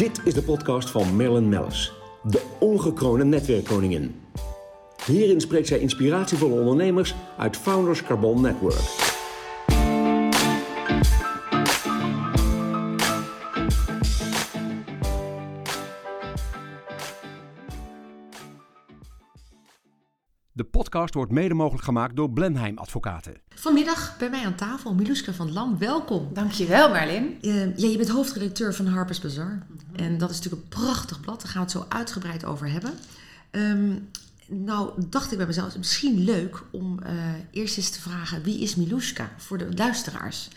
Dit is de podcast van Marilyn Mellis, de ongekroonde netwerkkoningin. Hierin spreekt zij inspiratievolle ondernemers uit Founders Carbon Network. De podcast wordt mede mogelijk gemaakt door Blenheim Advocaten. Vanmiddag bij mij aan tafel Miluska van Lam. Welkom. Dankjewel Marlin. Uh, ja, je bent hoofdredacteur van Harper's Bazaar. En dat is natuurlijk een prachtig blad. Daar gaan we het zo uitgebreid over hebben. Um, nou, dacht ik bij mezelf, misschien leuk om uh, eerst eens te vragen... wie is Miluska voor de luisteraars?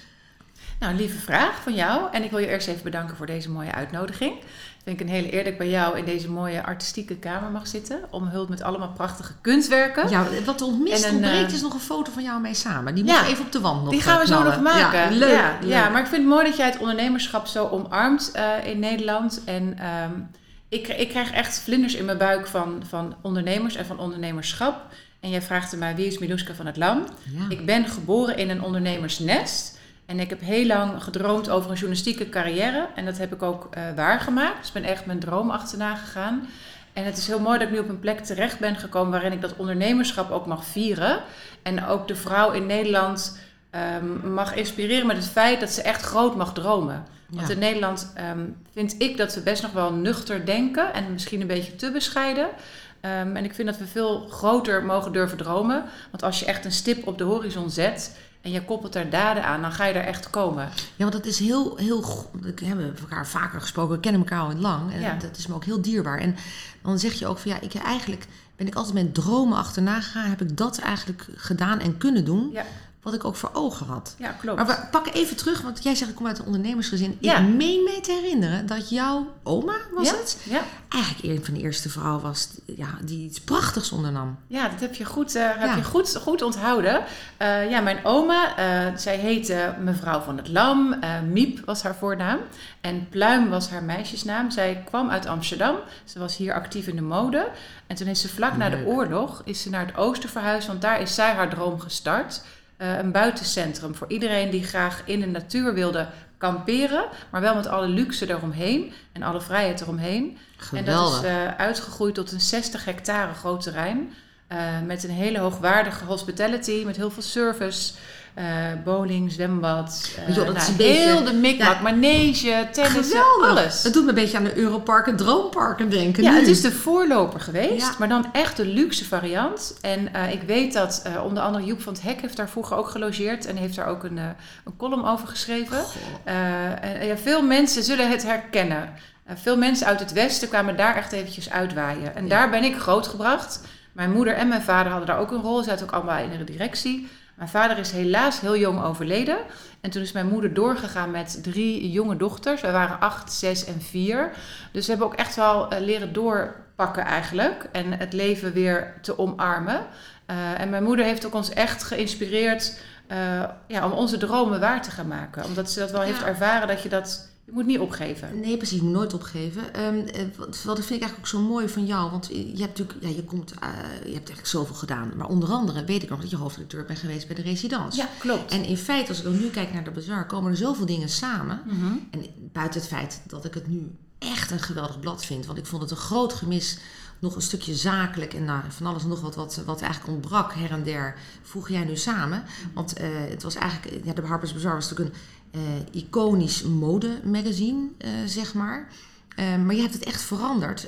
Nou, lieve vraag van jou. En ik wil je eerst even bedanken voor deze mooie uitnodiging. Ik vind ik een hele eer dat ik bij jou in deze mooie artistieke kamer mag zitten. Omhuld met allemaal prachtige kunstwerken. Ja, wat ontmist en ontbreekt uh, is nog een foto van jou mee samen. Die moet ja, even op de wand nog Die gaan we knallen. zo nog maken. Ja, leuk, ja, leuk. ja, maar ik vind het mooi dat jij het ondernemerschap zo omarmt uh, in Nederland. En um, ik, ik krijg echt vlinders in mijn buik van, van ondernemers en van ondernemerschap. En jij vraagt mij, wie is Miluska van het Lam? Ik ben geboren in een ondernemersnest. En ik heb heel lang gedroomd over een journalistieke carrière. En dat heb ik ook uh, waargemaakt. Dus ik ben echt mijn droom achterna gegaan. En het is heel mooi dat ik nu op een plek terecht ben gekomen waarin ik dat ondernemerschap ook mag vieren. En ook de vrouw in Nederland um, mag inspireren met het feit dat ze echt groot mag dromen. Want in Nederland um, vind ik dat we best nog wel nuchter denken en misschien een beetje te bescheiden. Um, en ik vind dat we veel groter mogen durven dromen. Want als je echt een stip op de horizon zet en je koppelt daar daden aan, dan ga je daar echt komen. Ja, want dat is heel, heel... We hebben elkaar vaker gesproken, we kennen elkaar al lang. En Ja. dat is me ook heel dierbaar. En dan zeg je ook van ja, ik eigenlijk ben ik altijd mijn dromen achterna gegaan. Heb ik dat eigenlijk gedaan en kunnen doen, Ja, wat ik ook voor ogen had. ja klopt. Maar we pakken even terug, want jij zegt ik kom uit een ondernemersgezin. Ja. Ik meen mij te herinneren dat jouw oma, was ja? het? Ja. Eigenlijk een van de eerste vrouwen was ja, die iets prachtigs ondernam. Ja, dat heb je goed, uh, heb je goed, goed onthouden. Uh, ja, mijn oma, uh, zij heette mevrouw van het Lam. Miep was haar voornaam. En Pluim was haar meisjesnaam. Zij kwam uit Amsterdam. Ze was hier actief in de mode. En toen is ze vlak na de oorlog is ze naar het oosten verhuisd. Want daar is zij haar droom gestart. Uh, een buitencentrum voor iedereen die graag in de natuur wilde kamperen. Maar wel met alle luxe eromheen. En alle vrijheid eromheen. En dat Geweldig. is uh, uitgegroeid tot een 60 hectare groot terrein. Uh, met een hele hoogwaardige hospitality, met heel veel service. Uh, bowling, zwembad. Uh, Joh, dat nou, is beetje- heel de mikmak, manege, tennis, alles. Het doet me een beetje aan de Europark en Droomparken denken. Ja, nu. het is de voorloper geweest, Ja. maar dan echt de luxe variant. En uh, ik weet dat onder andere Joep van het Hek heeft daar vroeger ook gelogeerd en heeft daar ook een, een column over geschreven. En, ja, veel mensen zullen het herkennen. Veel mensen uit het Westen kwamen daar echt eventjes uitwaaien. En Ja. daar ben ik grootgebracht. Mijn moeder en mijn vader hadden daar ook een rol. Ze zaten ook allemaal in de directie. Mijn vader is helaas heel jong overleden. En toen is mijn moeder doorgegaan met drie jonge dochters. Wij waren acht, zes en vier. Dus we hebben ook echt wel uh, leren doorpakken eigenlijk. En het leven weer te omarmen. Uh, en mijn moeder heeft ook ons echt geïnspireerd uh, ja, om onze dromen waar te gaan maken. Omdat ze dat wel Ja. heeft ervaren dat je dat... Je moet niet opgeven. Nee, precies. Je moet nooit opgeven. Um, wat, wat vind ik eigenlijk ook zo mooi van jou. Want je hebt natuurlijk, ja, je komt, uh, je hebt eigenlijk zoveel gedaan. Maar onder andere weet ik nog dat je hoofdredacteur bent geweest bij de residence. Ja, klopt. En in feite, als ik dan nu kijk naar de bazaar, komen er zoveel dingen samen. Mm -hmm. En buiten het feit dat ik het nu echt een geweldig blad vind. Want ik vond het een groot gemis nog een stukje zakelijk en nou, van alles en nog wat, wat, wat eigenlijk ontbrak her en der, voeg jij nu samen. Want uh, het was eigenlijk, ja, de Harper's Bazaar was natuurlijk een iconisch modemagazine, uh, zeg maar. Uh, maar je hebt het echt veranderd.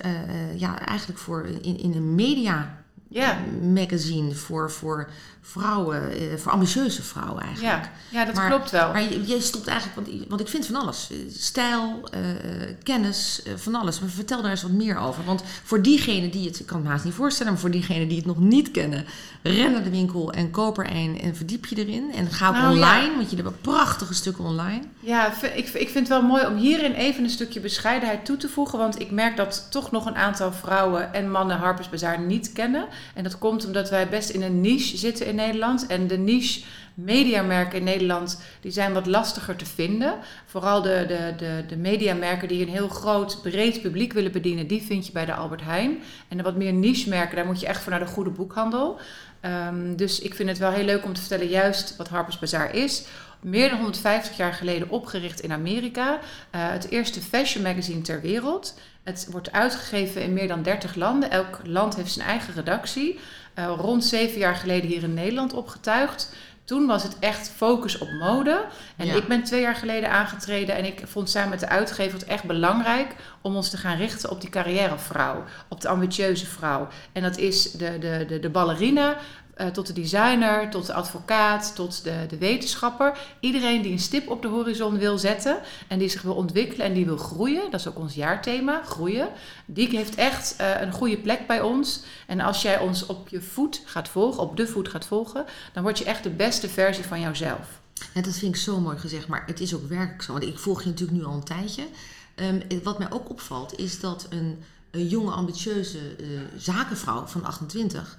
ja, eigenlijk voor in, in een media ja. magazine voor, voor vrouwen, voor ambitieuze vrouwen eigenlijk. Ja, ja dat maar, klopt wel. Maar je, je stopt eigenlijk, want, want ik vind van alles. Stijl, uh, kennis, uh, van alles. Maar vertel daar eens wat meer over. Want voor diegenen die het, ik kan het haast niet voorstellen, maar voor diegenen die het nog niet kennen, ren naar de winkel en koop er een en verdiep je erin. En ga ook nou, online, ja. want jullie hebben prachtige stukken online. Ja, ik, ik vind het wel mooi om hierin even een stukje bescheidenheid toe te voegen. Want ik merk dat toch nog een aantal vrouwen en mannen Harper's Bazaar niet kennen. En dat komt omdat wij best in een niche zitten in Nederland. En de niche mediamerken in Nederland die zijn wat lastiger te vinden. Vooral de, de, de, de mediamerken die een heel groot, breed publiek willen bedienen, die vind je bij de Albert Heijn. En de wat meer niche merken, daar moet je echt voor naar de goede boekhandel. Um, dus ik vind het wel heel leuk om te vertellen juist wat Harper's Bazaar is. meer dan 150 jaar geleden opgericht in Amerika. Eh, het eerste fashion magazine ter wereld. Het wordt uitgegeven in meer dan 30 landen. Elk land heeft zijn eigen redactie. Uh, rond zeven jaar geleden hier in Nederland opgetuigd. Toen was het echt focus op mode. En Ja. ik ben twee jaar geleden aangetreden en ik vond samen met de uitgever het echt belangrijk om ons te gaan richten op die carrièrevrouw, op de ambitieuze vrouw. En dat is de, de, de, de ballerina. Eh, tot de designer, tot de advocaat, tot de, de wetenschapper. Iedereen die een stip op de horizon wil zetten en die zich wil ontwikkelen en die wil groeien, dat is ook ons jaarthema, groeien. Die heeft echt eh, een goede plek bij ons. En als jij ons op je voet gaat volgen, op de voet gaat volgen, dan word je echt de beste versie van jouzelf. Dat vind ik zo mooi gezegd, maar het is ook werkelijk zo. Want ik volg je natuurlijk nu al een tijdje. Ehm, wat mij ook opvalt, is dat een, een jonge, ambitieuze eh, zakenvrouw van 28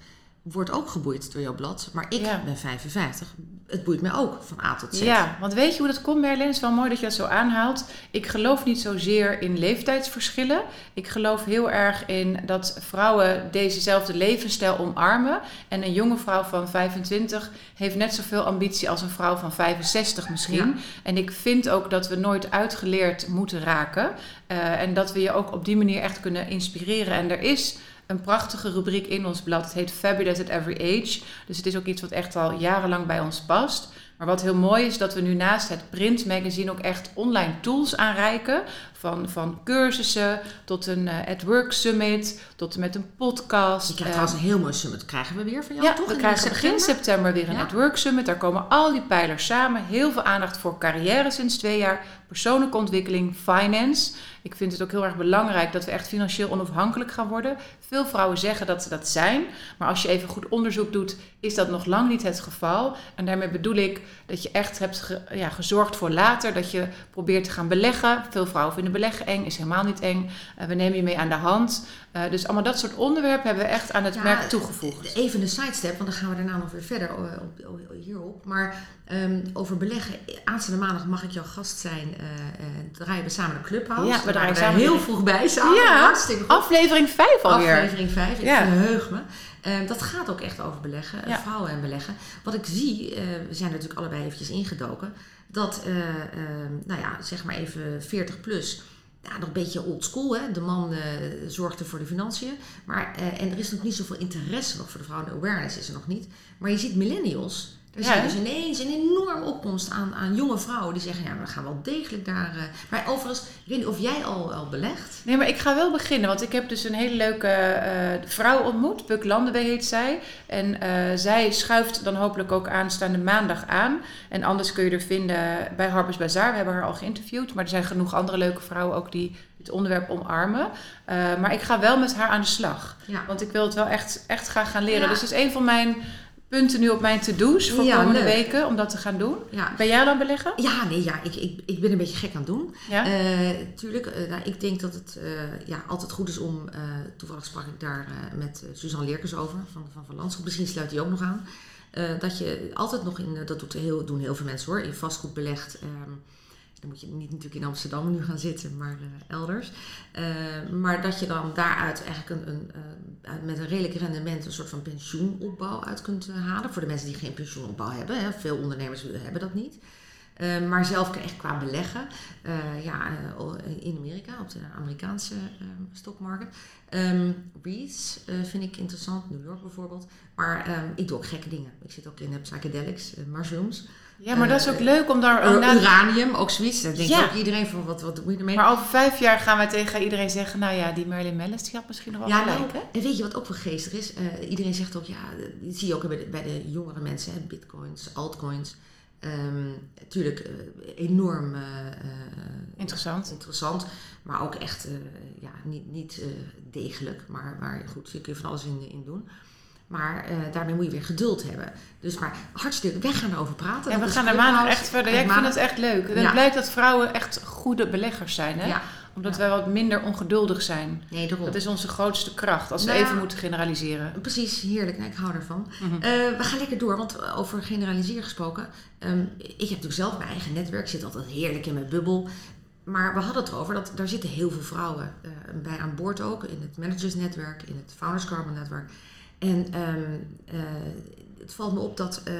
wordt ook geboeid door jouw blad. Maar ik Ja. ben 55. Het boeit mij ook van A tot Z. Ja, want weet je hoe dat komt, Merlin? Het is wel mooi dat je dat zo aanhaalt. Ik geloof niet zozeer in leeftijdsverschillen. Ik geloof heel erg in dat vrouwen dezezelfde levensstijl omarmen. En een jonge vrouw van 25 heeft net zoveel ambitie als een vrouw van 65 misschien. Ja. En ik vind ook dat we nooit uitgeleerd moeten raken. Eh, en dat we je ook op die manier echt kunnen inspireren. En er is een prachtige rubriek in ons blad. Het heet Fabulous at Every Age. Dus het is ook iets wat echt al jarenlang bij ons past. Maar wat heel mooi is, dat we nu naast het printmagazine ook echt online tools aanreiken. Van, van cursussen tot een eh, at Work Summit, tot met een podcast. Je krijgt trouwens een heel mooi summit. Krijgen we weer van jou, ja, toch? we krijgen begin september? september weer een Ja. at Work Summit. Daar komen al die pijlers samen. Heel veel aandacht voor carrière sinds twee jaar. Persoonlijke ontwikkeling, finance. Ik vind het ook heel erg belangrijk dat we echt financieel onafhankelijk gaan worden. Veel vrouwen zeggen dat ze dat zijn. Maar als je even goed onderzoek doet, is dat nog lang niet het geval. En daarmee bedoel ik dat je echt hebt ge- ja, gezorgd voor later. Dat je probeert te gaan beleggen. Veel vrouwen vinden beleggen eng, is helemaal niet eng. Eh, we nemen je mee aan de hand. Eh, dus allemaal dat soort onderwerpen hebben we echt aan het Ja, merk toegevoegd. Even een sidestep, want dan gaan we daarna nog weer verder eh, op, op- hierop. Maar ehm, over beleggen, aanstaande maandag mag ik jouw gast zijn. eh eh, draaien we samen de Clubhouse. Ja, we draaien samen heel vroeg bij samen. Ja, hartstikke goed. Aflevering 5 alweer. Aflevering 5, ik Ja. verheug me. Eh, dat gaat ook echt over beleggen, eh, Ja. vrouwen en beleggen. Wat ik zie, eh, we zijn natuurlijk allebei eventjes ingedoken, dat, eh, eh, nou ja, zeg maar even 40 plus, ja, nog een beetje old school. Hè? De man zorgde voor de financiën. Maar, en er is nog niet zoveel interesse nog voor de vrouwen. De awareness is er nog niet. Maar je ziet millennials. Er is dus ineens een enorm opkomst aan, aan jonge vrouwen die zeggen, ja, we gaan wel degelijk daar... eh, Maar overigens, ik weet niet of jij al, al belegt. Nee, maar ik ga wel beginnen, want ik heb dus een hele leuke eh, vrouw ontmoet. Puk Landewee heet zij. En eh, zij schuift dan hopelijk ook aanstaande maandag aan. En anders kun je er vinden bij Harper's Bazaar. We hebben haar al geïnterviewd. Maar er zijn genoeg andere leuke vrouwen ook die het onderwerp omarmen. Maar ik ga wel met haar aan de slag. Ja. Want ik wil het wel echt, echt graag gaan leren. Ja. Dus het is een van mijn punten nu op mijn to-do's voor Ja, komende leuk. weken. Om dat te gaan doen. Ja. Ben jij het beleggen? Ja, nee, ja, ik, ik, ik ben een beetje gek aan het doen. Ja? Eh, tuurlijk, eh, nou, ik denk dat het eh, ja, altijd goed is om... toevallig sprak ik daar met Suzanne Leerkens over van, van Van Landschap. Misschien sluit die ook nog aan. Dat je altijd nog in... dat doet heel, doen heel veel mensen hoor. In vastgoed belegt. ehm, dan moet je niet natuurlijk in Amsterdam nu gaan zitten, maar eh, elders. Eh, maar dat je dan daaruit eigenlijk een, een, eh, met een redelijk rendement een soort van pensioenopbouw uit kunt halen. Voor de mensen die geen pensioenopbouw hebben. Hè. Veel ondernemers hebben dat niet. Maar zelf echt qua beleggen, ja, in Amerika, op de Amerikaanse eh. Ehm REITs eh, vind ik interessant, New York bijvoorbeeld. Maar ehm, ik doe ook gekke dingen. Ik zit ook in de psychedelics, mushrooms. Ja, maar dat is ook eh, leuk om daar... Uh, na- uranium, ook zoiets. Daar denkt Ja. ook iedereen van, wat, wat doe je ermee? Maar over vijf jaar gaan wij tegen iedereen zeggen... nou ja, die Marilyn Mellis die had misschien nog wel Ja, gelijk, nou, en weet je wat ook wel geestig is? Eh, iedereen zegt ook, ja, dat zie je ook bij de, bij de jongere mensen, hè, bitcoins, altcoins. Ehm natuurlijk eh, enorm eh, eh, Interessant. interessant, maar ook echt eh, ja, niet, niet eh, degelijk. Maar, maar goed, je kun je van alles in, in doen. Maar eh, daarmee moet je weer geduld hebben. Dus maar hartstikke, wij gaan erover praten. En we gaan er maandag echt verder. Ja, ik vind het echt leuk. Ja. het blijkt dat vrouwen echt goede beleggers zijn, hè? Ja, Omdat wij wat minder ongeduldig zijn. nee, daarom. Dat is onze grootste kracht, als we Nou even moeten generaliseren. Precies, heerlijk. Nee, ik hou ervan. Eh, we gaan lekker door, want over generaliseren gesproken. ehm, ik heb natuurlijk zelf mijn eigen netwerk. Ik zit altijd heerlijk in mijn bubbel. Maar we hadden het erover dat daar zitten heel veel vrouwen eh, bij aan boord ook. In het managersnetwerk, in het founders carbon netwerk. En ehm, eh, het valt me op dat eh,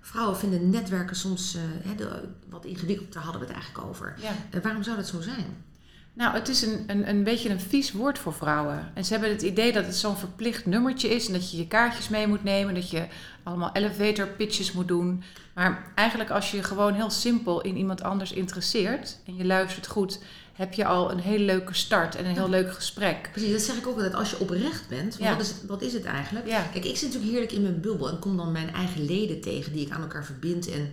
vrouwen vinden netwerken soms eh, de, wat ingewikkeld. Daar hadden we het eigenlijk over. Ja. Waarom zou dat zo zijn? Nou, het is een, een, een beetje een vies woord voor vrouwen. En ze hebben het idee dat het zo'n verplicht nummertje is en dat je je kaartjes mee moet nemen, dat je allemaal elevator pitches moet doen. Maar eigenlijk als je gewoon heel simpel in iemand anders interesseert en je luistert goed, heb je al een hele leuke start en een heel leuk gesprek. Precies, dat zeg ik ook altijd. Als je oprecht bent, Ja. wat, is, wat is het eigenlijk? Ja. Kijk, ik zit natuurlijk heerlijk in mijn bubbel en kom dan mijn eigen leden tegen die ik aan elkaar verbind. En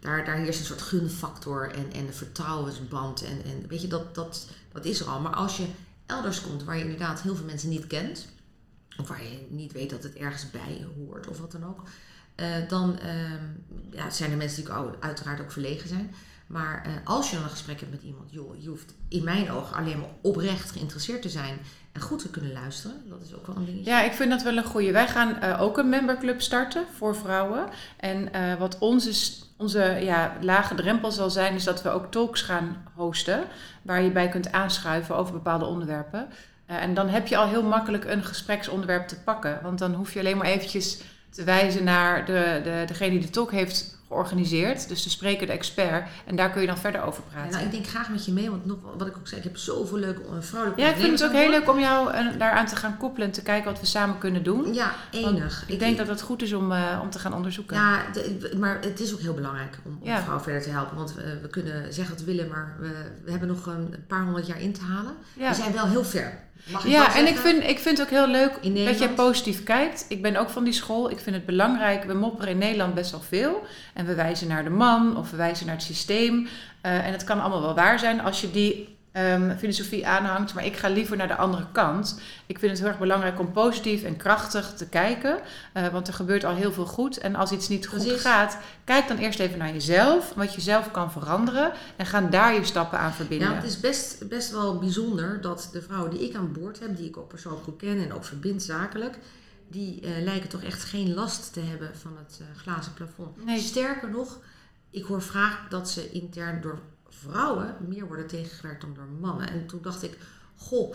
daar, daar heerst een soort gunfactor en, en een vertrouwensband. En, en weet je, dat, dat, dat is er al. Maar als je elders komt waar je inderdaad heel veel mensen niet kent, of waar je niet weet dat het ergens bij hoort of wat dan ook, eh, dan ehm, ja, zijn er mensen die ook uiteraard ook verlegen zijn. Maar eh, als je dan een gesprek hebt met iemand, joh, je hoeft in mijn ogen alleen maar oprecht geïnteresseerd te zijn en goed te kunnen luisteren. Dat is ook wel een dingetje. Ja, ik vind dat wel een goeie. Wij gaan eh, ook een memberclub starten voor vrouwen. En eh, wat onze, onze ja, lage drempel zal zijn, is dat we ook talks gaan hosten. Waar je bij kunt aanschuiven over bepaalde onderwerpen. En dan heb je al heel makkelijk een gespreksonderwerp te pakken. Want dan hoef je alleen maar eventjes te wijzen naar de, de, degene die de talk heeft georganiseerd. Dus de spreker, de expert. En daar kun je dan verder over Ja, praten. nou, ik denk graag met je mee, want nog, wat ik ook zei, ik heb zoveel leuke eh, vrouwelijke Ja, ik vind het ook heel leuk om jou eh, daaraan te gaan koppelen en te kijken wat we samen kunnen doen. Ja, enig. Ik denk dat het goed is om, eh, om te gaan onderzoeken. Ja, de- maar het is ook heel belangrijk om, om Ja. vrouwen verder te helpen. Want we, we kunnen zeggen wat we willen, maar we, we hebben nog een paar honderd jaar in te halen. Ja. We zijn wel heel ver. Mag ik Ja, en ik vind, ik vind het ook heel leuk dat jij Nederland? positief kijkt. Ik ben ook van die school. Ik vind het belangrijk. We mopperen in Nederland best wel veel. En we wijzen naar de man of we wijzen naar het systeem. Eh, en het kan allemaal wel waar zijn als je die ehm, filosofie aanhangt. Maar ik ga liever naar de andere kant. Ik vind het heel erg belangrijk om positief en krachtig te kijken. eh, want er gebeurt al heel veel goed. En als iets niet goed Precies. gaat, kijk dan eerst even naar jezelf. Wat je zelf kan veranderen. En ga daar je stappen aan verbinden. Ja, het is best, best wel bijzonder dat de vrouwen die ik aan boord heb, die ik ook persoonlijk goed ken en ook verbind zakelijk, die eh, lijken toch echt geen last te hebben van het eh, glazen plafond. Nee. Sterker nog, ik hoor vaak dat ze intern door vrouwen meer worden tegengewerkt dan door mannen. En toen dacht ik, goh,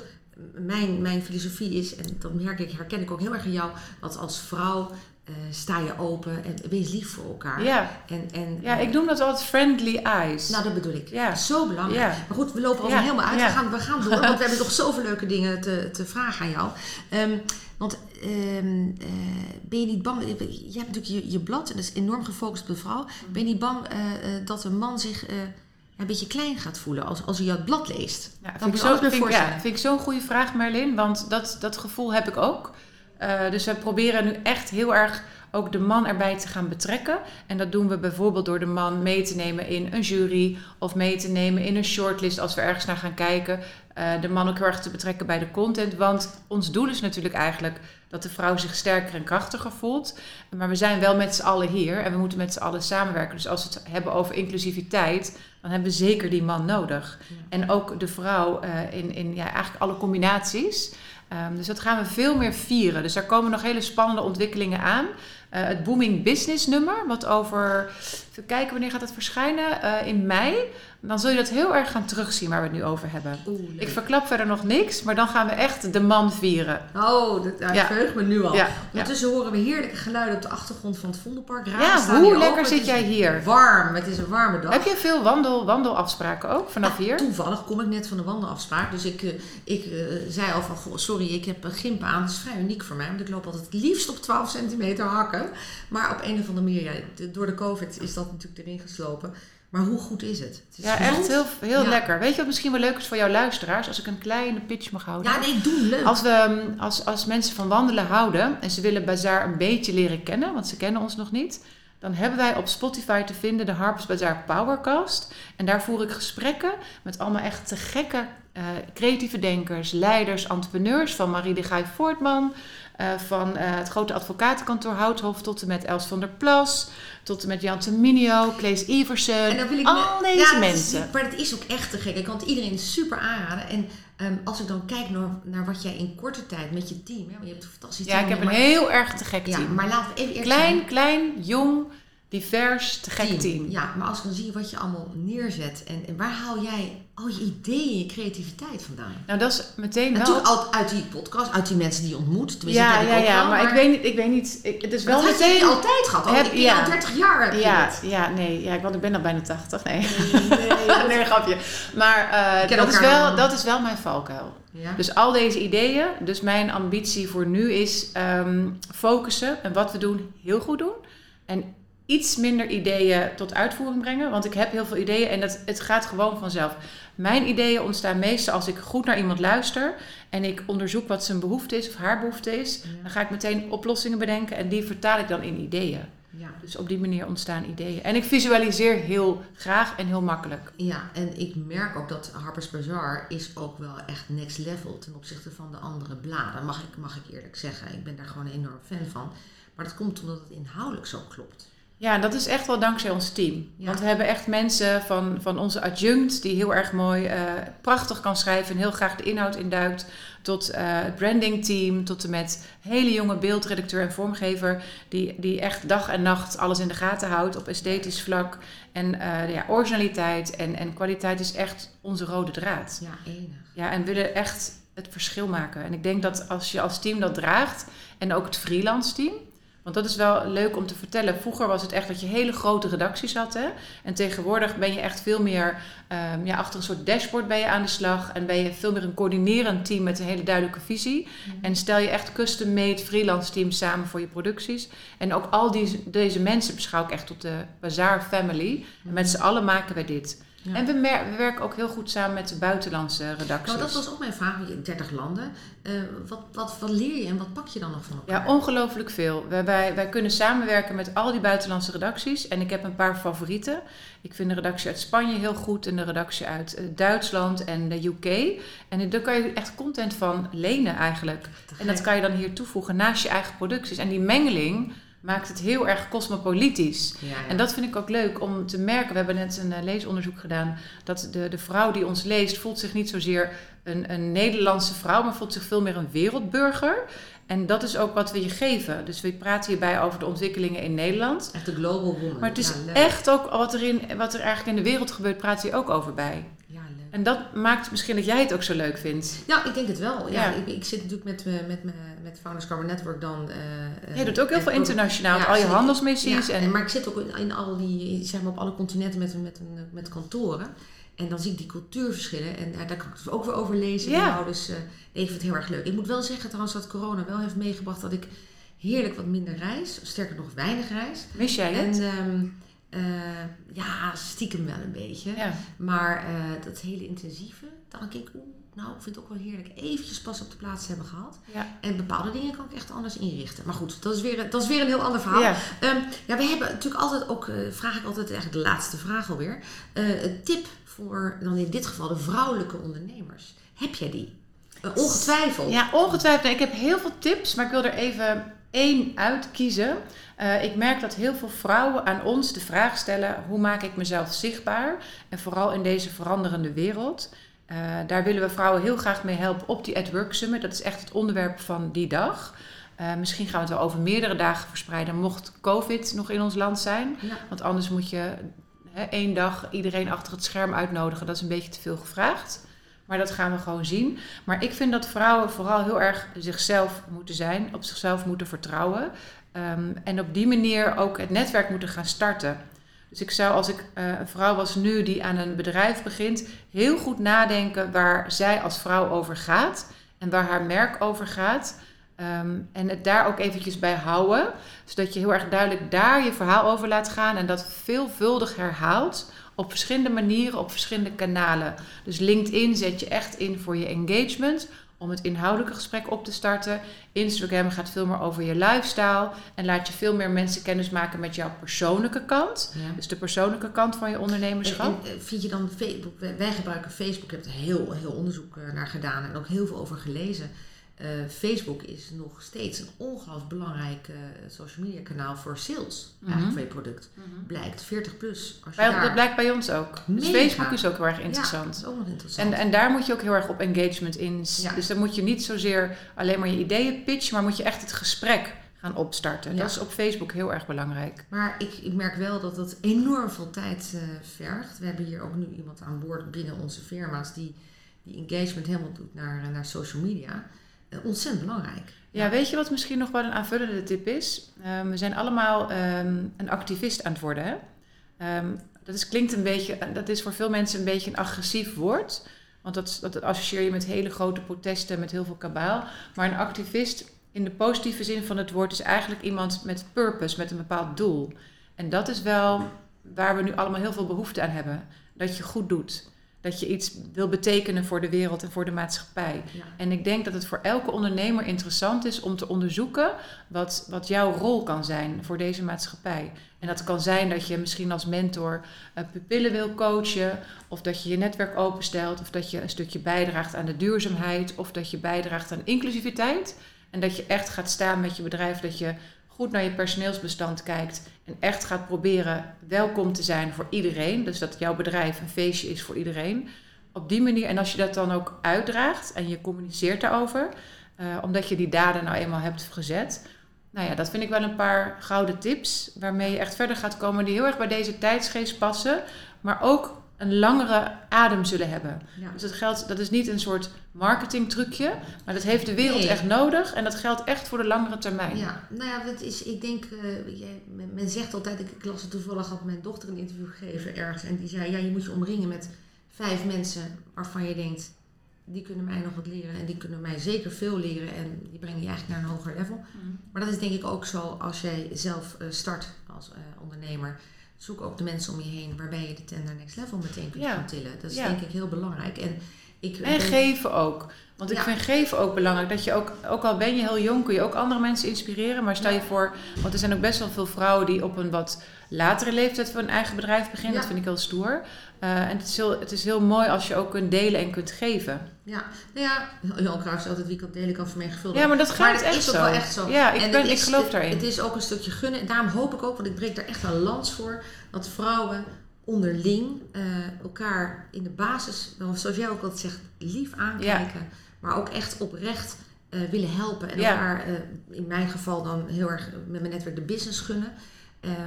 mijn, mijn filosofie is, en dat merk ik, herken ik ook heel erg in jou, dat als vrouw eh, sta je open en wees lief voor elkaar. Ja, En, en, ja, ik noem dat altijd friendly eyes. nou, dat bedoel ik. Ja. Zo belangrijk. Ja. Maar goed, we lopen al Ja, helemaal uit. ja. We, gaan, we gaan door, want we hebben nog zoveel leuke dingen te, te vragen aan jou. Ehm, want ehm, eh, ben je niet bang... Je hebt natuurlijk je, je blad en dat is enorm gefocust op de vrouw. Ben je niet bang eh, dat een man zich een beetje klein gaat voelen als, als hij jouw blad leest? Ja, Kan vind ik zo, vind, ja, vind ik zo'n goede vraag, Merlin. Want dat, dat gevoel heb ik ook. Eh, dus we proberen nu echt heel erg ook de man erbij te gaan betrekken. En dat doen we bijvoorbeeld door de man mee te nemen in een jury of mee te nemen in een shortlist als we ergens naar gaan kijken. Eh, de man ook heel erg te betrekken bij de content. Want ons doel is natuurlijk eigenlijk dat de vrouw zich sterker en krachtiger voelt. Maar we zijn wel met z'n allen hier en we moeten met z'n allen samenwerken. Dus als we het hebben over inclusiviteit, dan hebben we zeker die man nodig. En ook de vrouw eh, in, in ja, eigenlijk alle combinaties. Ehm, dus dat gaan we veel meer vieren. Dus daar komen nog hele spannende ontwikkelingen aan. Eh, het Booming Business nummer, wat over, even kijken wanneer gaat het verschijnen, Eh, in mei. Dan zul je dat heel erg gaan terugzien waar we het nu over hebben. Oeh. Ik verklap verder nog niks, maar dan gaan we echt de man vieren. Oh, dat, Ja. verheug me nu al. Ja. Ondertussen horen we heerlijke geluiden op de achtergrond van het Vondelpark. Ramen Ja, hoe lekker open. Zit jij hier? Warm, het is een warme dag. Heb je veel wandel, wandelafspraken ook vanaf hier? Toevallig kom ik net van de wandelafspraak. Dus ik, eh, ik eh, zei al van, goh, sorry, ik heb een gimp aan. Dat is vrij uniek voor mij. Want ik loop altijd het liefst op 12 centimeter hakken. Maar op een of andere manier, door de covid is dat natuurlijk erin geslopen. Maar hoe goed is het? het is Ja, echt heel, heel Ja. lekker. Weet je wat misschien wel leuk is voor jouw luisteraars? Als ik een kleine pitch mag houden. Ja, nee, doe leuk. Als, we, als, als mensen van wandelen houden en ze willen Bazaar een beetje leren kennen, want ze kennen ons nog niet, dan hebben wij op Spotify te vinden de Harpers Bazaar Powercast. En daar voer ik gesprekken met allemaal echt te gekke eh, creatieve denkers, leiders, entrepreneurs, van Marie de Gaai Voortman, eh, van eh, het grote advocatenkantoor Houthof tot en met Els van der Plas, tot en met Jan Minio, Klees Iversen, En dan wil ik al me- deze Ja, dat is- mensen. maar het is ook echt te gek. Ik kan het iedereen super aanraden. En ehm, als ik dan kijk naar, naar wat jij in korte tijd met je team... Hè, want je hebt een fantastisch Ja, team. ik heb een maar- heel erg te gek Ja, team. maar laten we even eerst Klein, zijn. klein, jong, divers, te gek team. Ja, maar als ik dan zie wat je allemaal neerzet en, en waar haal jij al je ideeën, je creativiteit vandaan? Nou, dat is meteen wel... Natuurlijk altijd uit die podcast, uit die mensen die je ontmoet. Tenminste, ja, ja, ik ja, wel, maar, ik weet niet, ik weet niet, ik, het is wel dat had meteen... je altijd gehad. Al, Heb- ik ja. al 30 jaar heb je Ja, ja, nee, ja, want ik ben al bijna 80. Nee, Nee, nee, grapje. Maar eh, dat, is wel, dan. dat is wel mijn valkuil. Ja. Dus al deze ideeën, dus mijn ambitie voor nu is ehm, focussen en wat we doen heel goed doen. En iets minder ideeën tot uitvoering brengen, want ik heb heel veel ideeën en dat, het gaat gewoon vanzelf. Mijn ideeën ontstaan meestal als ik goed naar iemand luister en ik onderzoek wat zijn behoefte is of haar behoefte is. Ja. Dan ga ik meteen oplossingen bedenken en die vertaal ik dan in ideeën. Ja. Dus op die manier ontstaan ideeën. En ik visualiseer heel graag en heel makkelijk. ja, en ik merk ook dat Harper's Bazaar is ook wel echt next level ten opzichte van de andere bladen. Mag ik, mag ik eerlijk zeggen. Ik ben daar gewoon een enorm fan van. Maar dat komt omdat het inhoudelijk zo klopt. Ja, dat is echt wel dankzij ons team. Ja. Want we hebben echt mensen van, van onze adjunct die heel erg mooi, eh, prachtig kan schrijven en heel graag de inhoud induikt. Tot eh, het brandingteam, tot en met hele jonge beeldredacteur en vormgever die, die echt dag en nacht alles in de gaten houdt op esthetisch vlak. En eh, ja, originaliteit en, en kwaliteit is echt onze rode draad. Ja, enig. Ja, en willen echt het verschil maken. En ik denk dat als je als team dat draagt, en ook het freelance team. Want dat is wel leuk om te vertellen. Vroeger was het echt dat je hele grote redacties had. Hè? En tegenwoordig ben je echt veel meer ehm, ja, achter een soort dashboard ben je aan de slag. En ben je veel meer een coördinerend team met een hele duidelijke visie. En stel je echt custom-made freelance teams samen voor je producties. En ook al die, deze mensen beschouw ik echt tot de Bazaar family. En met z'n allen maken wij dit. Ja. En we, werken ook heel goed samen met de buitenlandse redacties. Nou, dat was ook mijn vraag. want je hebt 30 landen. Eh, wat, wat, wat leer je en wat pak je dan nog van elkaar? Ja, ongelooflijk veel. Wij, wij, wij kunnen samenwerken met al die buitenlandse redacties. En ik heb een paar favorieten. Ik vind de redactie uit Spanje heel goed. En de redactie uit eh, Duitsland en de UK. En daar kan je echt content van lenen eigenlijk. En dat kan je dan hier toevoegen naast je eigen producties. En die mengeling maakt het heel erg cosmopolitisch. Ja, ja. En dat vind ik ook leuk om te merken. We hebben net een eh, leesonderzoek gedaan. Dat de, de vrouw die ons leest voelt zich niet zozeer een, een Nederlandse vrouw, maar voelt zich veel meer een wereldburger. En dat is ook wat we je geven. Dus we praten hierbij over de ontwikkelingen in Nederland. Echt de global woman. Maar het is Ja, echt ook wat er, in, wat er eigenlijk in de wereld gebeurt, praat je ook over bij. Ja. En dat maakt misschien dat jij het ook zo leuk vindt. Nou, ik denk het wel. Ja, Ja. Ik, ik zit natuurlijk met, me- met, me- met Founders Carbon Network dan. eh, Jij doet ook heel veel internationaal, Ja, al je handelsmissies. Ja, en, maar ik zit ook in, in al die, zeg maar op alle continenten met, met, met, met kantoren. En dan zie ik die cultuurverschillen. En ja, daar kan ik het ook weer over lezen. Ja. Nou, dus eh, nee, ik vind het heel erg leuk. Ik moet wel zeggen trouwens dat corona wel heeft meegebracht dat ik heerlijk wat minder reis. Sterker nog, weinig reis. mis jij het? En ehm, eh, ja, stiekem wel een beetje. ja. Maar eh, dat hele intensieve, dan denk ik, oeh, nou, ik vind het ook wel heerlijk eventjes pas op de plaats hebben gehad. Ja. En bepaalde dingen kan ik echt anders inrichten. Maar goed, dat is weer, dat is weer een heel ander verhaal. Ja. Ehm, ja, we hebben natuurlijk altijd ook, eh, vraag ik altijd eigenlijk de laatste vraag alweer. Een tip voor, dan in dit geval, de vrouwelijke ondernemers. Heb jij die? Ongetwijfeld. Ja, ongetwijfeld. Ik heb heel veel tips, maar ik wil er even één uitkiezen. Eh, ik merk dat heel veel vrouwen aan ons de vraag stellen: hoe maak ik mezelf zichtbaar? En vooral in deze veranderende wereld. Eh, daar willen we vrouwen heel graag mee helpen op die At Work Summit. Dat is echt het onderwerp van die dag. Eh, misschien gaan we het wel over meerdere dagen verspreiden, mocht COVID nog in ons land zijn. Ja. Want anders moet je hè, één dag iedereen achter het scherm uitnodigen. Dat is een beetje te veel gevraagd. Maar dat gaan we gewoon zien. Maar ik vind dat vrouwen vooral heel erg zichzelf moeten zijn, op zichzelf moeten vertrouwen. Ehm, en op die manier ook het netwerk moeten gaan starten. Dus ik zou, als ik eh, een vrouw was nu die aan een bedrijf begint, heel goed nadenken waar zij als vrouw over gaat en waar haar merk over gaat. Ehm, en het daar ook eventjes bij houden, zodat je heel erg duidelijk daar je verhaal over laat gaan en dat veelvuldig herhaalt op verschillende manieren, op verschillende kanalen. Dus LinkedIn zet je echt in voor je engagement, om het inhoudelijke gesprek op te starten. Instagram gaat veel meer over je lifestyle en laat je veel meer mensen kennis maken met jouw persoonlijke kant. Ja. Dus de persoonlijke kant van je ondernemerschap. en, vind je dan Facebook? Wij, wij gebruiken Facebook. Ik heb er heel, heel onderzoek eh, naar gedaan en ook heel veel over gelezen. Eh, Facebook is nog steeds een ongelooflijk belangrijk eh, social media kanaal voor sales Mhm. eigenlijk van je product. Blijkt 40 plus. Als je Bij- daar, dat blijkt bij ons ook. Dus. Facebook is ook heel erg Ja, interessant. dat is ook nog interessant. En, en daar moet je ook heel erg op engagement in. Ja. Dus dan moet je niet zozeer alleen maar je ideeën pitchen, maar moet je echt het gesprek gaan opstarten. Ja. Dat is op Facebook heel erg belangrijk. Maar ik, ik merk wel dat het enorm veel tijd eh, vergt. We hebben hier ook nu iemand aan boord binnen onze firma's die die engagement helemaal doet naar, naar social media. Eh, ontzettend belangrijk. Ja, weet je wat misschien nog wel een aanvullende tip is? Ehm, we zijn allemaal ehm, een activist aan het worden. Hè? Ehm, dat is, klinkt een beetje, dat is voor veel mensen een beetje een agressief woord. Want dat, dat associeer je met hele grote protesten, met heel veel kabaal. Maar een activist in de positieve zin van het woord is eigenlijk iemand met purpose, met een bepaald doel. En dat is wel waar we nu allemaal heel veel behoefte aan hebben. Dat je goed doet. Dat je iets wil betekenen voor de wereld en voor de maatschappij. Ja. En ik denk dat het voor elke ondernemer interessant is om te onderzoeken wat, wat jouw rol kan zijn voor deze maatschappij. En dat kan zijn dat je misschien als mentor uh, pupillen wil coachen, of dat je je netwerk openstelt, of dat je een stukje bijdraagt aan de duurzaamheid, of dat je bijdraagt aan inclusiviteit. En dat je echt gaat staan met je bedrijf, dat je goed naar je personeelsbestand kijkt en echt gaat proberen welkom te zijn voor iedereen. Dus dat jouw bedrijf een feestje is voor iedereen. Op die manier, en als je dat dan ook uitdraagt en je communiceert daarover, uh, omdat je die daden nou eenmaal hebt gezet. Nou ja, dat vind ik wel een paar gouden tips waarmee je echt verder gaat komen die heel erg bij deze tijdsgeest passen, maar ook een langere adem zullen hebben. Ja. Dus dat geldt, dat is niet een soort marketingtrucje, maar dat heeft de wereld Nee. echt nodig en dat geldt echt voor de langere termijn. Ja, nou ja, dat is, ik denk, eh, jij, men, zegt altijd, ik, ik las het toevallig, had mijn dochter een interview gegeven ergens. En die zei, ja, je moet je omringen met vijf mensen waarvan je denkt, die kunnen mij nog wat leren. En die kunnen mij zeker veel leren. En die brengen je eigenlijk naar een hoger level. Mm. Maar dat is denk ik ook zo als jij zelf eh, start als eh, ondernemer. Zoek ook de mensen om je heen waarbij je de tent naar next level meteen kunt gaan tillen. Dat is denk ik heel belangrijk. En, ik En geven ook. Want ik Ja. vind geven ook belangrijk. Dat je ook, ook al ben je heel jong, kun je ook andere mensen inspireren. Maar stel je voor, want er zijn ook best wel veel vrouwen die op een wat latere leeftijd van een eigen bedrijf beginnen. Ja. Dat vind ik heel stoer. Eh, en het is, heel, het is heel mooi als je ook kunt delen en kunt geven. Ja, nou ja, Cruijff zei altijd wie kan delen kan vermenigvuldigen. Ja, maar dat gaat echt is ook zo. wel echt zo. Ja, ik, En ben, het ik is- geloof het- daarin. Het is ook een stukje gunnen. En daarom hoop ik ook, want ik breek daar echt een lans voor, dat vrouwen onderling eh, elkaar in de basis, wel, zoals jij ook altijd zegt, lief aankijken. Maar ook echt oprecht eh, willen helpen. En Ja. elkaar, eh, in mijn geval dan heel erg met mijn netwerk de business gunnen.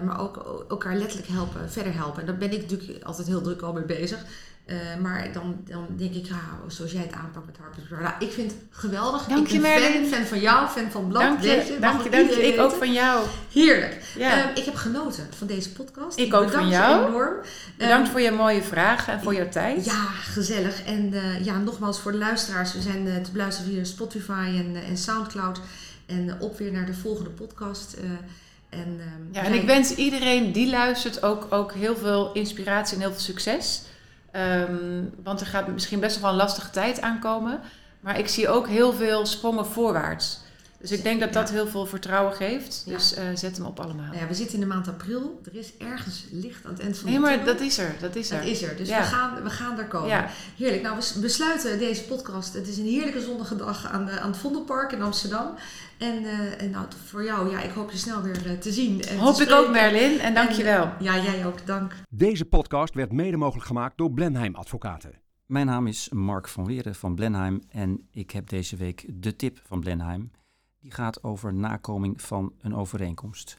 Maar ook elkaar letterlijk helpen, verder helpen. En daar ben ik natuurlijk altijd heel druk al mee bezig. Eh, maar dan, dan denk ik, ja, zoals jij het aanpakt met Harper's. Nou, ik vind het geweldig. Dank ik je, ben fan, fan van jou, fan van Blad. Dank je, dank je, ook dank je. iedereen Ik ook van jou. Heerlijk. Ja. Eh, ik heb genoten van deze podcast. Ik ook bedank van je jou. enorm. Bedankt Eh, voor je mooie vragen en voor jouw tijd. ja, gezellig. En eh, ja, nogmaals voor de luisteraars. We zijn eh, te beluisteren via Spotify en, en Soundcloud. En op weer naar de volgende podcast. en, ehm, Ja, en ik wens iedereen die luistert ook, ook heel veel inspiratie en heel veel succes. Ehm, want er gaat misschien best wel een lastige tijd aankomen. Maar ik zie ook heel veel sprongen voorwaarts. Dus ik denk dat dat Ja. heel veel vertrouwen geeft. Ja. Dus eh, zet hem op allemaal. Nou ja, we zitten in de maand april. Er is ergens licht aan het eind van Nee, de maar tunnel. dat is er. Dat is er. Dat is er. Dus Ja. we, gaan, we gaan daar komen. Ja. Heerlijk. Nou, we besluiten deze podcast. Het is een heerlijke zonnige dag aan, de, aan het Vondelpark in Amsterdam. En, eh, en nou, voor jou, ja, ik hoop je snel weer eh, te zien. En te Hoop ik ook, Merlin. En dankjewel. En, eh, ja, jij ook. Dank. Deze podcast werd mede mogelijk gemaakt door Blenheim Advocaten. Mijn naam is Mark van Weeren van Blenheim en ik heb deze week de tip van Blenheim. Die gaat over nakoming van een overeenkomst.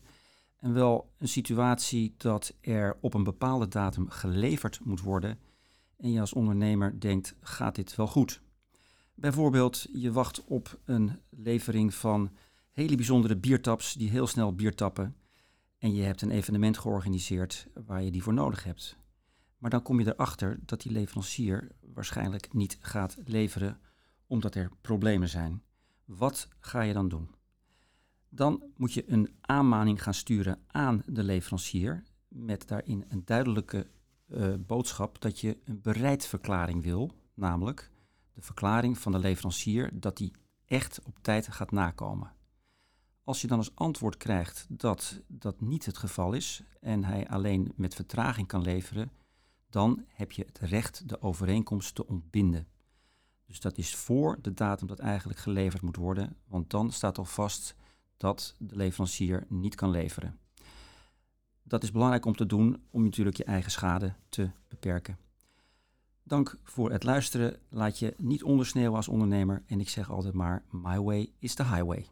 En wel een situatie dat er op een bepaalde datum geleverd moet worden en je als ondernemer denkt, gaat dit wel goed? Bijvoorbeeld, je wacht op een levering van hele bijzondere biertaps die heel snel bier tappen en je hebt een evenement georganiseerd waar je die voor nodig hebt. Maar dan kom je erachter dat die leverancier waarschijnlijk niet gaat leveren omdat er problemen zijn. Wat ga je dan doen? Dan moet je een aanmaning gaan sturen aan de leverancier met daarin een duidelijke eh, boodschap dat je een bereidverklaring wil, namelijk de verklaring van de leverancier dat die echt op tijd gaat nakomen. Als je dan als antwoord krijgt dat dat niet het geval is en hij alleen met vertraging kan leveren, dan heb je het recht de overeenkomst te ontbinden. Dus dat is voor de datum dat eigenlijk geleverd moet worden, want dan staat al vast dat de leverancier niet kan leveren. Dat is belangrijk om te doen om natuurlijk je eigen schade te beperken. Dank voor het luisteren. Laat je niet ondersneeuwen als ondernemer en ik zeg altijd maar: My way is the highway.